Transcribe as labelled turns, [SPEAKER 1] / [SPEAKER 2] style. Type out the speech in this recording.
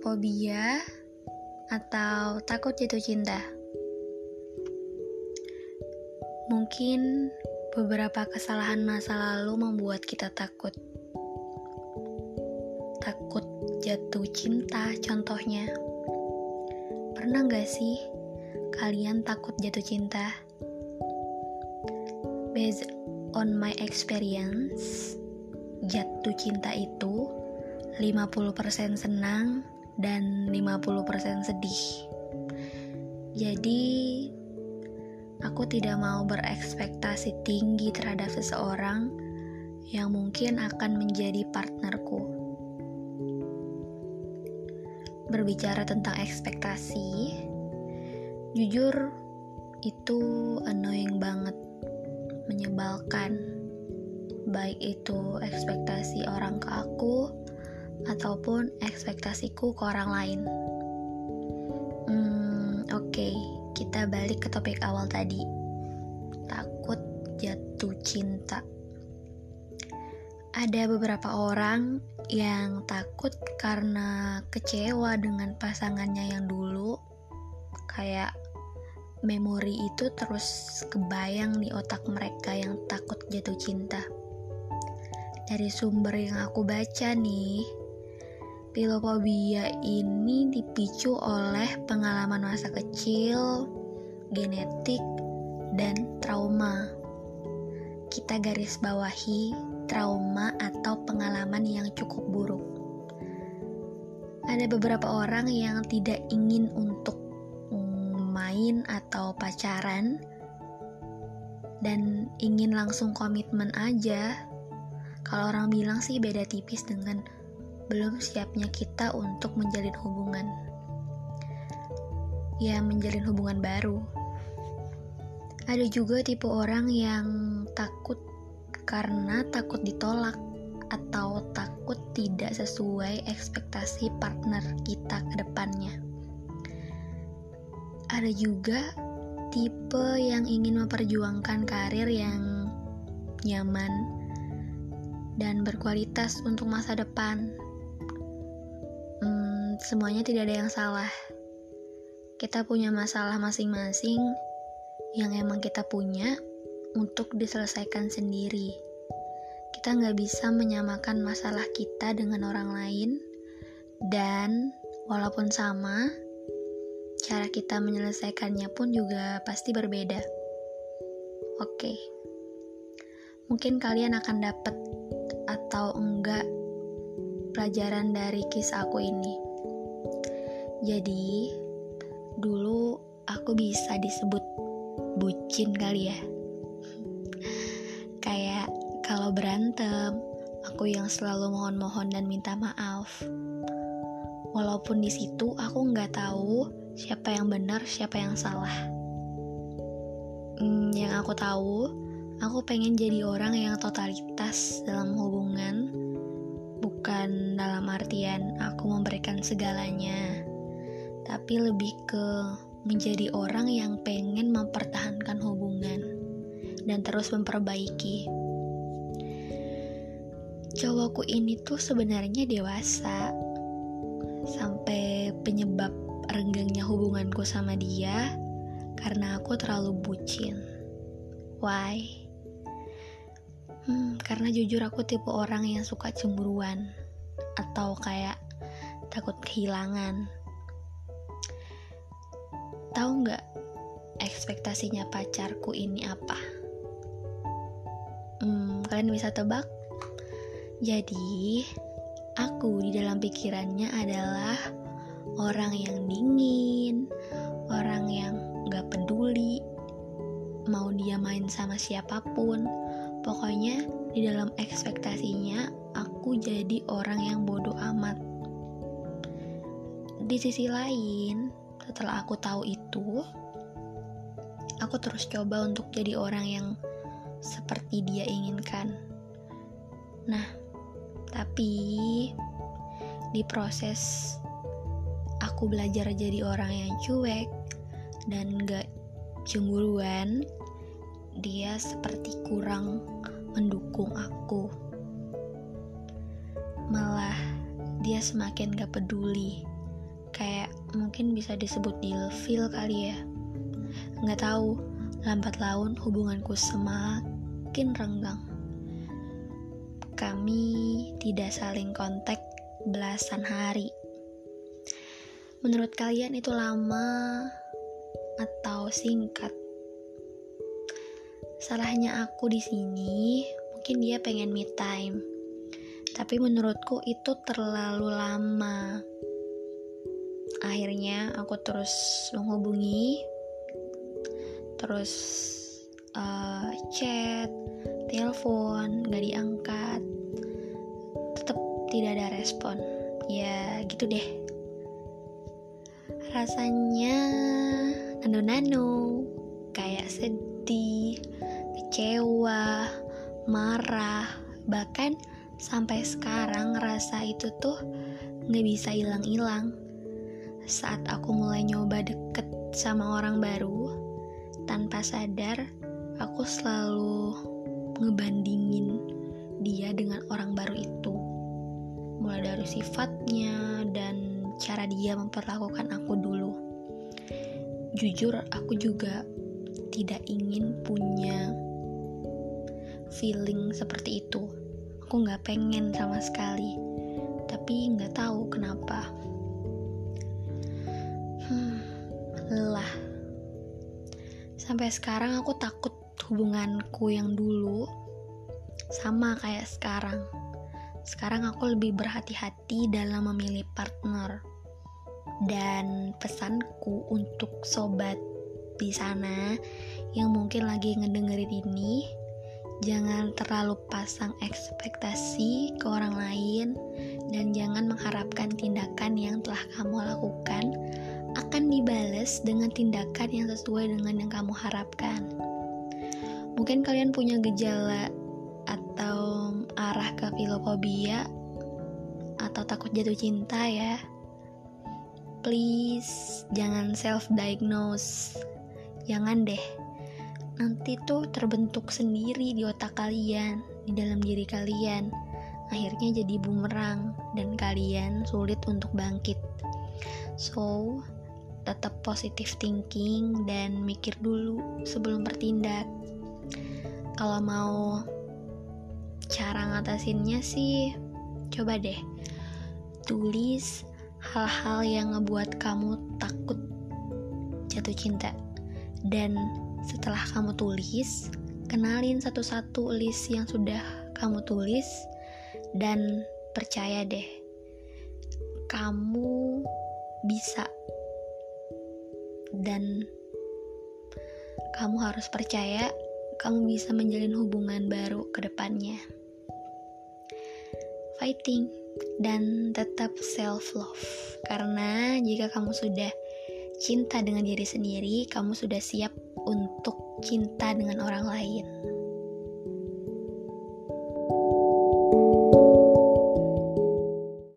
[SPEAKER 1] Pilophobia atau takut jatuh cinta. Mungkin beberapa kesalahan masa lalu membuat kita takut. Takut jatuh cinta contohnya. Pernah gak sih kalian takut jatuh cinta? Based on my experience, jatuh cinta itu 50% senang dan 50% sedih. Jadi aku tidak mau berekspektasi tinggi terhadap seseorang yang mungkin akan menjadi partnerku. Berbicara tentang ekspektasi, jujur itu annoying banget, menyebalkan. Baik itu ekspektasi orang ke aku ataupun ekspektasiku ke orang lain. Hmm, oke, okay. kita balik ke topik awal tadi. Takut jatuh cinta. Ada beberapa orang yang takut karena kecewa dengan pasangannya yang dulu, kayak memori itu terus kebayang di otak mereka yang takut jatuh cinta. Dari sumber yang aku baca nih, Pilofobia ini dipicu oleh pengalaman masa kecil, genetik, dan trauma. Kita garis bawahi trauma atau pengalaman yang cukup buruk. Ada beberapa orang yang tidak ingin untuk main atau pacaran dan ingin langsung komitmen aja. Kalau orang bilang sih beda tipis dengan belum siapnya kita untuk menjalin hubungan. Ya, menjalin hubungan baru. Ada juga tipe orang yang takut karena takut ditolak atau takut tidak sesuai ekspektasi partner kita ke depannya. Ada juga tipe yang ingin memperjuangkan karir yang nyaman dan berkualitas untuk masa depan semuanya tidak ada yang salah. Kita punya masalah masing-masing yang emang kita punya untuk diselesaikan sendiri. Kita nggak bisa menyamakan masalah kita dengan orang lain, dan walaupun sama, cara kita menyelesaikannya pun juga pasti berbeda. Oke, mungkin kalian akan dapat atau enggak pelajaran dari kisah aku ini. Jadi, dulu aku bisa disebut bucin kali ya. Kayak kalau berantem, aku yang selalu mohon-mohon dan minta maaf. Walaupun di situ aku nggak tahu siapa yang benar, siapa yang salah. Hmm, yang aku tahu, aku pengen jadi orang yang totalitas dalam hubungan, bukan dalam artian aku memberikan segalanya tapi lebih ke menjadi orang yang pengen mempertahankan hubungan dan terus memperbaiki. Cowokku ini tuh sebenarnya dewasa sampai penyebab renggangnya hubunganku sama dia karena aku terlalu bucin. Why? Hmm, karena jujur aku tipe orang yang suka cemburuan atau kayak takut kehilangan Tahu nggak ekspektasinya pacarku ini apa? Hmm, kalian bisa tebak? Jadi, aku di dalam pikirannya adalah orang yang dingin, orang yang gak peduli, mau dia main sama siapa pun. Pokoknya di dalam ekspektasinya aku jadi orang yang bodoh amat. Di sisi lain, setelah aku tahu itu, aku terus coba untuk jadi orang yang seperti dia inginkan. Nah, tapi di proses aku belajar jadi orang yang cuek dan gak cemburuan, dia seperti kurang mendukung aku. Malah dia semakin gak peduli kayak mungkin bisa disebut feel kali ya. Nggak tahu lambat laun hubunganku semakin renggang. Kami tidak saling kontak belasan hari. Menurut kalian itu lama atau singkat? Salahnya aku di sini mungkin dia pengen me time. Tapi menurutku itu terlalu lama akhirnya aku terus menghubungi terus uh, chat telepon gak diangkat tetap tidak ada respon. Ya gitu deh. Rasanya nano-nano kayak sedih kecewa marah bahkan sampai sekarang rasa itu tuh nggak bisa hilang-hilang saat aku mulai nyoba deket sama orang baru, tanpa sadar aku selalu ngebandingin dia dengan orang baru itu. Mulai dari sifatnya dan cara dia memperlakukan aku dulu. Jujur, aku juga tidak ingin punya feeling seperti itu. Aku nggak pengen sama sekali, tapi nggak tahu kenapa lelah. Sampai sekarang aku takut hubunganku yang dulu sama kayak sekarang. Sekarang aku lebih berhati-hati dalam memilih partner. Dan pesanku untuk sobat di sana yang mungkin lagi ngedengerin ini, jangan terlalu pasang ekspektasi ke orang lain dan jangan mengharapkan tindakan yang telah kamu lakukan akan dibales dengan tindakan yang sesuai dengan yang kamu harapkan. Mungkin kalian punya gejala atau arah ke filofobia atau takut jatuh cinta ya. Please jangan self diagnose. Jangan deh. Nanti tuh terbentuk sendiri di otak kalian, di dalam diri kalian. Akhirnya jadi bumerang dan kalian sulit untuk bangkit. So, tetap positif thinking dan mikir dulu sebelum bertindak. Kalau mau cara ngatasinnya sih, coba deh tulis hal-hal yang ngebuat kamu takut jatuh cinta. Dan setelah kamu tulis, kenalin satu-satu list yang sudah kamu tulis dan percaya deh, kamu bisa dan kamu harus percaya kamu bisa menjalin hubungan baru ke depannya. Fighting dan tetap self love. Karena jika kamu sudah cinta dengan diri sendiri, kamu sudah siap untuk cinta dengan orang lain.